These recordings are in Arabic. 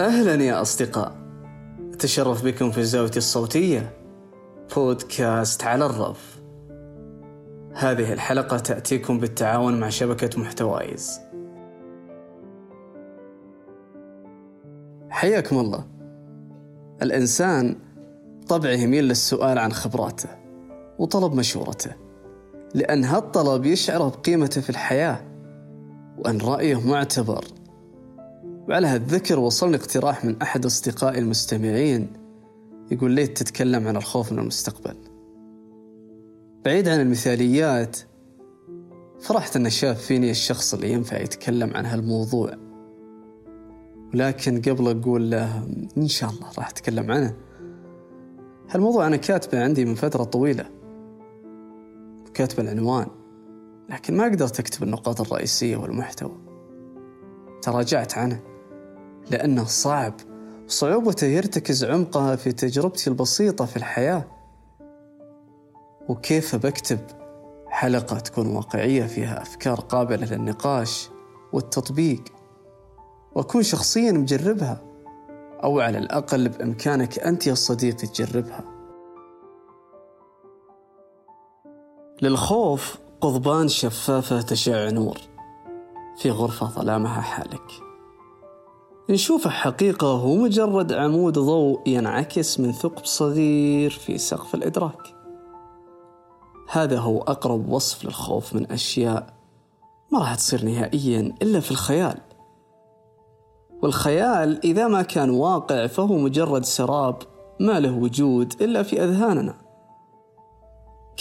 أهلا يا أصدقاء. أتشرف بكم في الزاوية الصوتية بودكاست على الرف. هذه الحلقة تأتيكم بالتعاون مع شبكة محتوايز. حياكم الله. الإنسان طبعه يميل للسؤال عن خبراته وطلب مشورته لأن هالطلب يشعره بقيمته في الحياة. وأن رأيه معتبر وعلى هالذكر وصلني اقتراح من أحد أصدقائي المستمعين. يقول ليت تتكلم عن الخوف من المستقبل. بعيد عن المثاليات فرحت أنه شاف فيني الشخص اللي ينفع يتكلم عن هالموضوع. ولكن قبل أقول له إن شاء الله راح أتكلم عنه. هالموضوع أنا كاتبه عندي من فترة طويلة. وكاتب العنوان. لكن ما قدرت أكتب النقاط الرئيسية والمحتوى. تراجعت عنه لأنه صعب. وصعوبته يرتكز عمقها في تجربتي البسيطة في الحياة. وكيف بكتب حلقة تكون واقعية فيها أفكار قابلة للنقاش والتطبيق. وأكون شخصيا مجربها أو على الأقل بإمكانك أنت يا صديقي تجربها. للخوف قضبان شفافة تشع نور في غرفة ظلامها حالك. نشوفه حقيقة هو مجرد عمود ضوء ينعكس من ثقب صغير في سقف الإدراك. هذا هو أقرب وصف للخوف من أشياء ما راح تصير نهائيا إلا في الخيال. والخيال إذا ما كان واقع فهو مجرد سراب ما له وجود إلا في أذهاننا.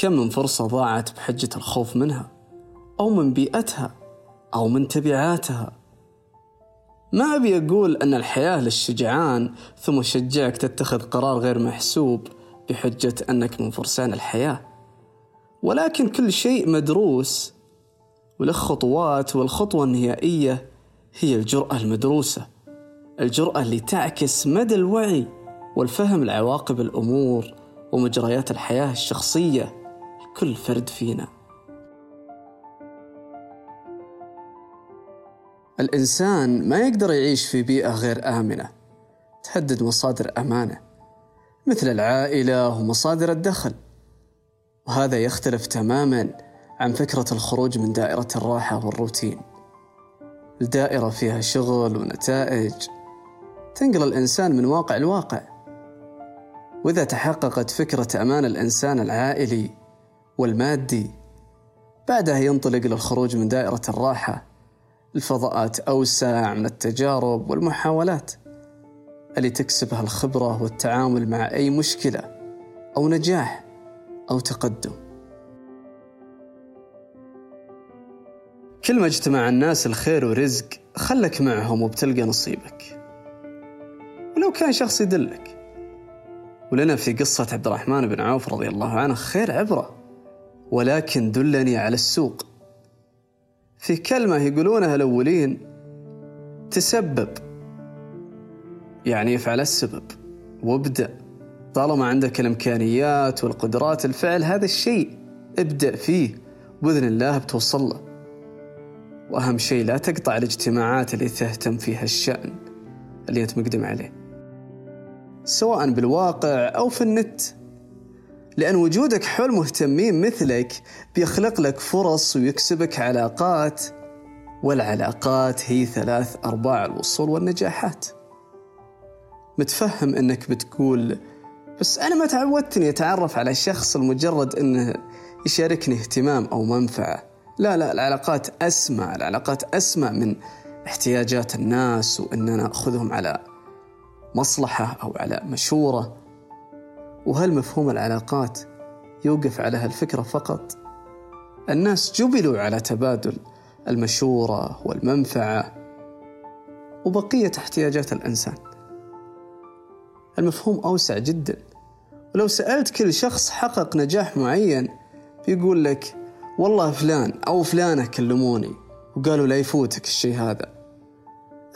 كم من فرصة ضاعت بحجة الخوف منها أو من بيئتها أو من تبعاتها. ما أبي أقول أن الحياة للشجعان ثم شجعك تتخذ قرار غير محسوب بحجة أنك من فرسان الحياة. ولكن كل شيء مدروس وله خطوات والخطوة النهائية هي الجرأة المدروسة الجرأة اللي تعكس مدى الوعي والفهم لعواقب الأمور ومجريات الحياة الشخصية. لكل فرد فينا. الإنسان ما يقدر يعيش في بيئة غير آمنة تهدد مصادر أمانة مثل العائلة ومصادر الدخل. وهذا يختلف تماما عن فكرة الخروج من دائرة الراحة والروتين. الدائرة فيها شغل ونتائج تنقل الإنسان من واقع لواقع. وإذا تحققت فكرة أمان الإنسان العائلي والمادي. بعدها ينطلق للخروج من دائرة الراحة. الفضاءات أوسع من التجارب والمحاولات. اللي تكسبها الخبرة والتعامل مع أي مشكلة أو نجاح أو تقدم. كل ما اجتمع الناس الخير ورزق خلك معهم وبتلقى نصيبك. ولو كان شخص يدلك. ولنا في قصة عبد الرحمن بن عوف رضي الله عنه خير عبرة. ولكن دلني على السوق. في كلمة يقولونها الأولين تسبب. يعني افعل السبب وابدأ. طالما عندك الإمكانيات والقدرات الفعل هذا الشيء ابدأ فيه. بإذن الله بتوصل له. وأهم شيء لا تقطع الاجتماعات اللي تهتم فيها الشأن اللي أنت مقدم عليه. سواء بالواقع أو في النت. لأن وجودك حول مهتمين مثلك بيخلق لك فرص ويكسبك علاقات والعلاقات هي ثلاث أرباع الوصول والنجاحات. متفهم أنك بتقول بس أنا ما تعودت أني أتعرف على شخص لمجرد أنه يشاركني اهتمام أو منفعة. لا لا العلاقات أسمى العلاقات أسمى من احتياجات الناس وأننا نأخذهم على مصلحة أو على مشورة. وهل مفهوم العلاقات يوقف على هالفكرة فقط؟ الناس جبلوا على تبادل المشورة والمنفعة وبقية احتياجات الإنسان. المفهوم أوسع جدا. ولو سألت كل شخص حقق نجاح معين بيقول لك والله فلان أو فلانة كلموني وقالوا لا يفوتك الشيء هذا.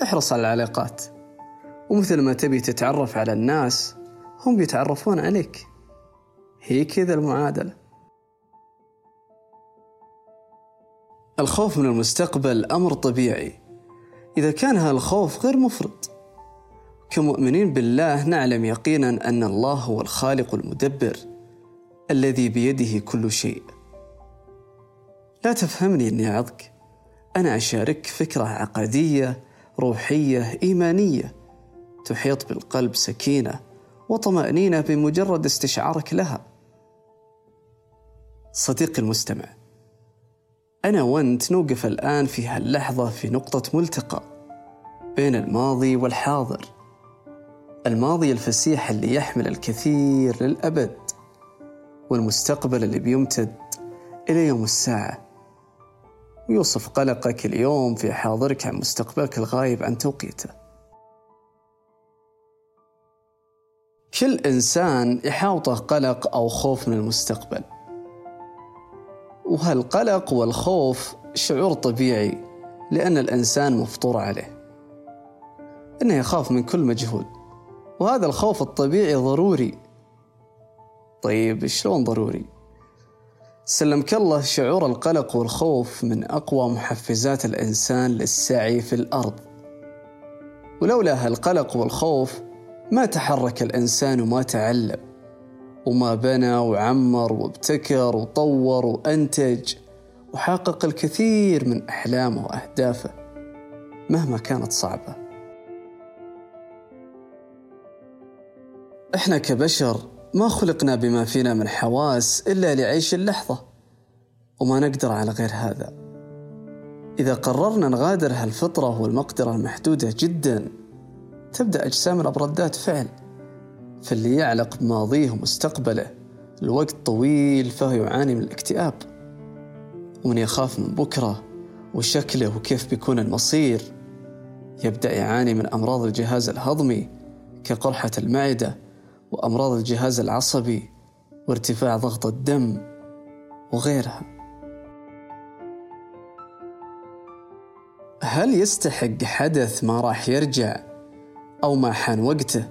احرص على العلاقات. ومثل ما تبي تتعرف على الناس هم بيتعرفون عليك. هي كذا المعادلة. الخوف من المستقبل أمر طبيعي. إذا كان هالخوف غير مفرط. كمؤمنين بالله نعلم يقينا أن الله هو الخالق المدبر الذي بيده كل شيء. لا تفهمني أني أعظك أنا أشارك فكرة عقدية روحية إيمانية تحيط بالقلب سكينة. وطمأنينة بمجرد استشعارك لها. صديقي المستمع أنا وأنت نوقف الآن في هاللحظة في نقطة ملتقى بين الماضي والحاضر. الماضي الفسيح اللي يحمل الكثير للأبد والمستقبل اللي بيمتد إلى يوم الساعة. ويوصف قلقك اليوم في حاضرك عن مستقبلك الغايب عن توقيته. كل إنسان يحاوطه قلق أو خوف من المستقبل. وهالقلق والخوف شعور طبيعي لأن الإنسان مفطور عليه. إنه يخاف من كل مجهول وهذا الخوف الطبيعي ضروري. طيب شلون ضروري؟ سلمك الله شعور القلق والخوف من أقوى محفزات الإنسان للسعي في الأرض. ولولا هالقلق والخوف ما تحرك الإنسان وما تعلم وما بنى وعمر وابتكر وطور وأنتج وحقق الكثير من أحلامه وأهدافه مهما كانت صعبة. إحنا كبشر ما خلقنا بما فينا من حواس إلا لعيش اللحظة وما نقدر على غير هذا. إذا قررنا نغادر هالفطرة والمقدرة المحدودة جدا تبدأ أجسامنا بردات فعل فاللي يعلق بماضيه ومستقبله الوقت طويل فهو يعاني من الاكتئاب ومن يخاف من بكرة وشكله وكيف بيكون المصير يبدأ يعاني من أمراض الجهاز الهضمي كقرحة المعدة وأمراض الجهاز العصبي وارتفاع ضغط الدم وغيرها. هل يستحق حدث ما راح يرجع؟ أو ما حان وقته.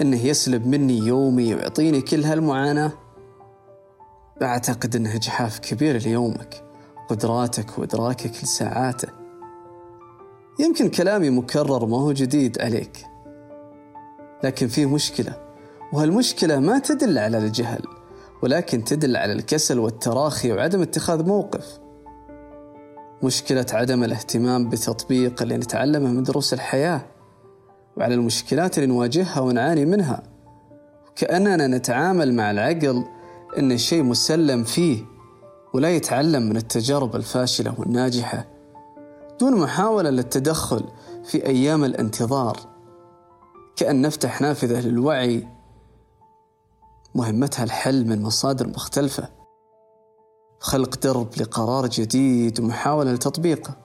إنه يسلب مني يومي ويعطيني كل هالمعاناة؟ أعتقد إنه جحاف كبير ليومك. قدراتك وإدراكك لساعاته. يمكن كلامي مكرر ما هو جديد عليك. لكن فيه مشكلة وهالمشكلة ما تدل على الجهل ولكن تدل على الكسل والتراخي وعدم اتخاذ موقف. مشكلة عدم الاهتمام بتطبيق اللي نتعلمه من دروس الحياة. وعلى المشكلات اللي نواجهها ونعاني منها. كأننا نتعامل مع العقل إن الشيء مسلم فيه ولا يتعلم من التجارب الفاشلة والناجحة. دون محاولة للتدخل في أيام الانتظار. كأن نفتح نافذة للوعي. مهمتها الحل من مصادر مختلفة. خلق درب لقرار جديد ومحاولة لتطبيقه.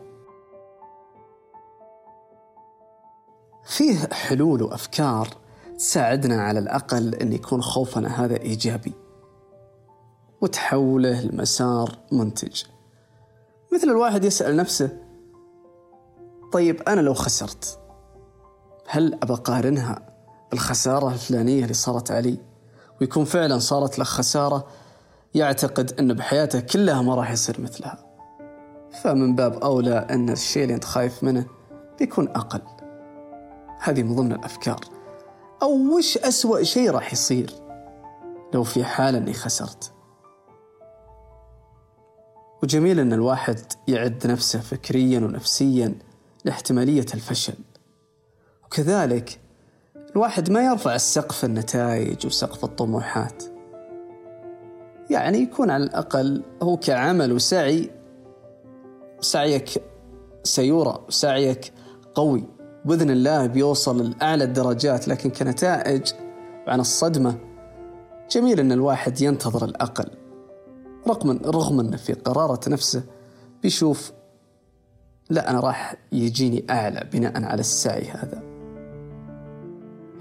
فيه حلول وأفكار تساعدنا على الأقل أن يكون خوفنا هذا إيجابي وتحوله لمسار منتج. مثل الواحد يسأل نفسه طيب أنا لو خسرت هل أبى أقارنها بالخسارة الفلانية اللي صارت علي؟ ويكون فعلا صارت له خسارة يعتقد أن بحياته كلها ما راح يصير مثلها. فمن باب أولى أن الشيء اللي أنت خايف منه بيكون أقل. هذه من ضمن الأفكار. أو وش أسوأ شيء راح يصير لو في حال أني خسرت؟ وجميل أن الواحد يعد نفسه فكريا ونفسيا لاحتمالية الفشل. وكذلك الواحد ما يرفع السقف النتائج وسقف الطموحات. يعني يكون على الأقل هو كعمل وسعي سعيك سيورى وسعيك قوي. بإذن الله بيوصل لأعلى الدرجات لكن كنتائج عن الصدمة جميل أن الواحد ينتظر الأقل رغم رغم أنه في قرارة نفسه بيشوف لا أنا راح يجيني أعلى بناء على السعي هذا.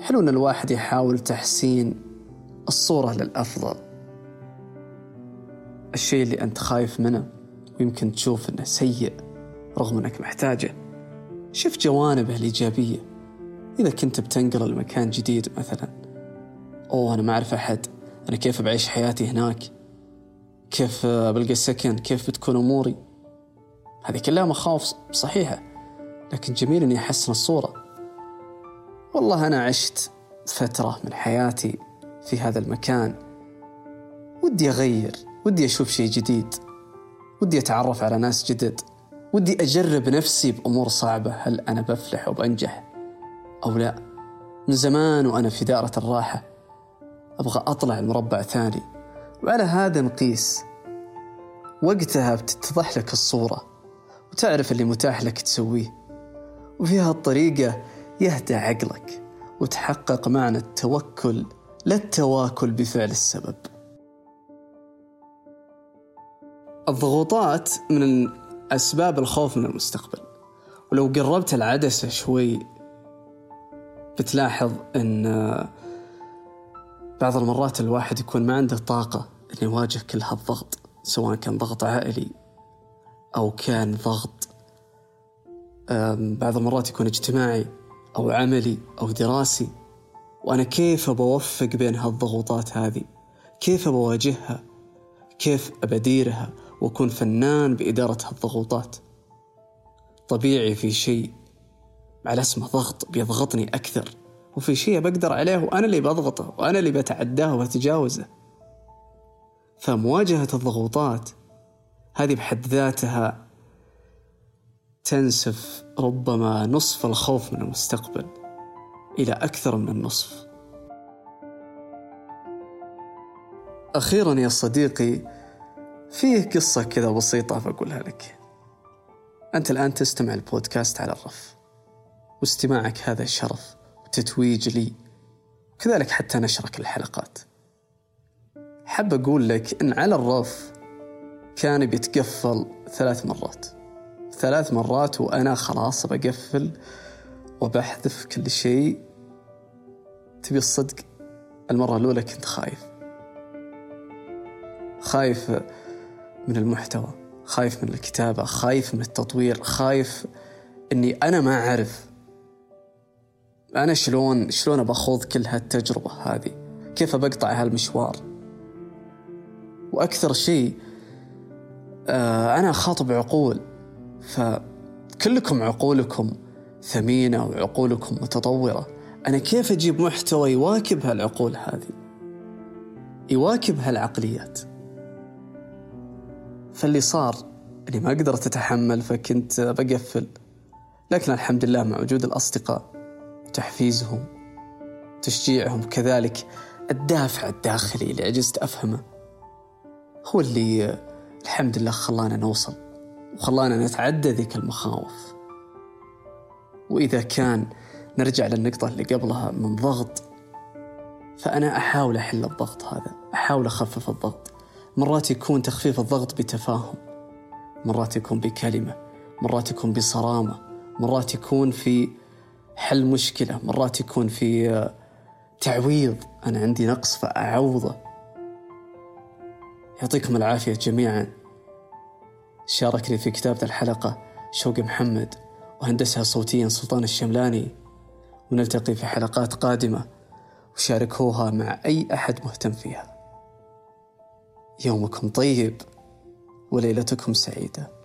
حلو إن الواحد يحاول تحسين الصورة للأفضل. الشيء اللي أنت خايف منه ويمكن تشوف أنه سيء رغم أنك محتاجه. شوف جوانبه الإيجابية. إذا كنت بتنقل لمكان جديد مثلا. أوه أنا ما أعرف أحد. أنا كيف بعيش حياتي هناك؟ كيف بلقى سكن كيف بتكون أموري؟ هذه كلها مخاوف صحيحة. لكن جميل إني أحسن الصورة. والله أنا عشت فترة من حياتي في هذا المكان. ودي أغير ودي أشوف شيء جديد. ودي أتعرف على ناس جدد. ودي أجرب نفسي بأمور صعبة. هل أنا بفلح وبنجح أو لا؟ من زمان وأنا في دائرة الراحة أبغى أطلع مربع ثاني. وعلى هذا نقيس. وقتها بتتضح لك الصورة وتعرف اللي متاح لك تسويه. وفي هالطريقة يهدى عقلك وتحقق معنى التوكل لا التواكل بفعل السبب. الضغوطات من أسباب الخوف من المستقبل. ولو قربت العدسة شوي بتلاحظ أن بعض المرات الواحد يكون ما عنده طاقة أن يواجه كل هالضغط سواء كان ضغط عائلي أو كان ضغط بعض المرات يكون اجتماعي أو عملي أو دراسي. وأنا كيف بوفق بين هالضغوطات هذه؟ كيف بواجهها؟ كيف أبديرها وأكون فنان بإدارة هالضغوطات. طبيعي في شيء على اسمه ضغط بيضغطني أكثر وفي شيء بقدر عليه وأنا اللي بضغطه وأنا اللي بتعداه وبتجاوزه فمواجهة الضغوطات هذه بحد ذاتها تنسف ربما نصف الخوف من المستقبل إلى أكثر من النصف. أخيرا يا صديقي فيه قصة كذا بسيطة بقولها لك. أنت الآن تستمع البودكاست على الرف واستماعك هذا شرف وتتويج لي وكذلك حتى نشرك الحلقات. حاب أقول لك أن على الرف كان بيتقفل ثلاث مرات. ثلاث مرات وأنا خلاص بقفل وبحذف كل شيء. تبي الصدق؟ المرة الأولى كنت خايف. خايف من المحتوى خايف من الكتابة خايف من التطوير خايف أني أنا ما أعرف أنا شلون شلون بخوض كل هالتجربة هذه؟ كيف بقطع هالمشوار؟ وأكثر شيء آه أنا خاطب عقول فكلكم عقولكم ثمينة وعقولكم متطورة. أنا كيف أجيب محتوى يواكب هالعقول هذه؟ يواكب هالعقليات. فاللي صار أني ما قدرت أتحمل فكنت بقفل. لكن الحمد لله مع وجود الأصدقاء تحفيزهم تشجيعهم كذلك الدافع الداخلي اللي عجزت أفهمه هو اللي الحمد لله خلانا نوصل وخلانا نتعدى ذيك المخاوف. وإذا كان نرجع للنقطة اللي قبلها من ضغط فأنا أحاول أحل الضغط هذا أحاول أخفف الضغط. مرات يكون تخفيف الضغط بتفاهم مرات يكون بكلمة مرات يكون بصرامة مرات يكون في حل مشكلة مرات يكون في آه، تعويض. أنا عندي نقص فأعوضه. يعطيكم العافية جميعا. شاركني في كتابة الحلقة شوقي محمد وهندسها صوتيا سلطان الشملاني. ونلتقي في حلقات قادمة وشاركوها مع أي أحد مهتم فيها. يومكم طيب وليلتكم سعيدة.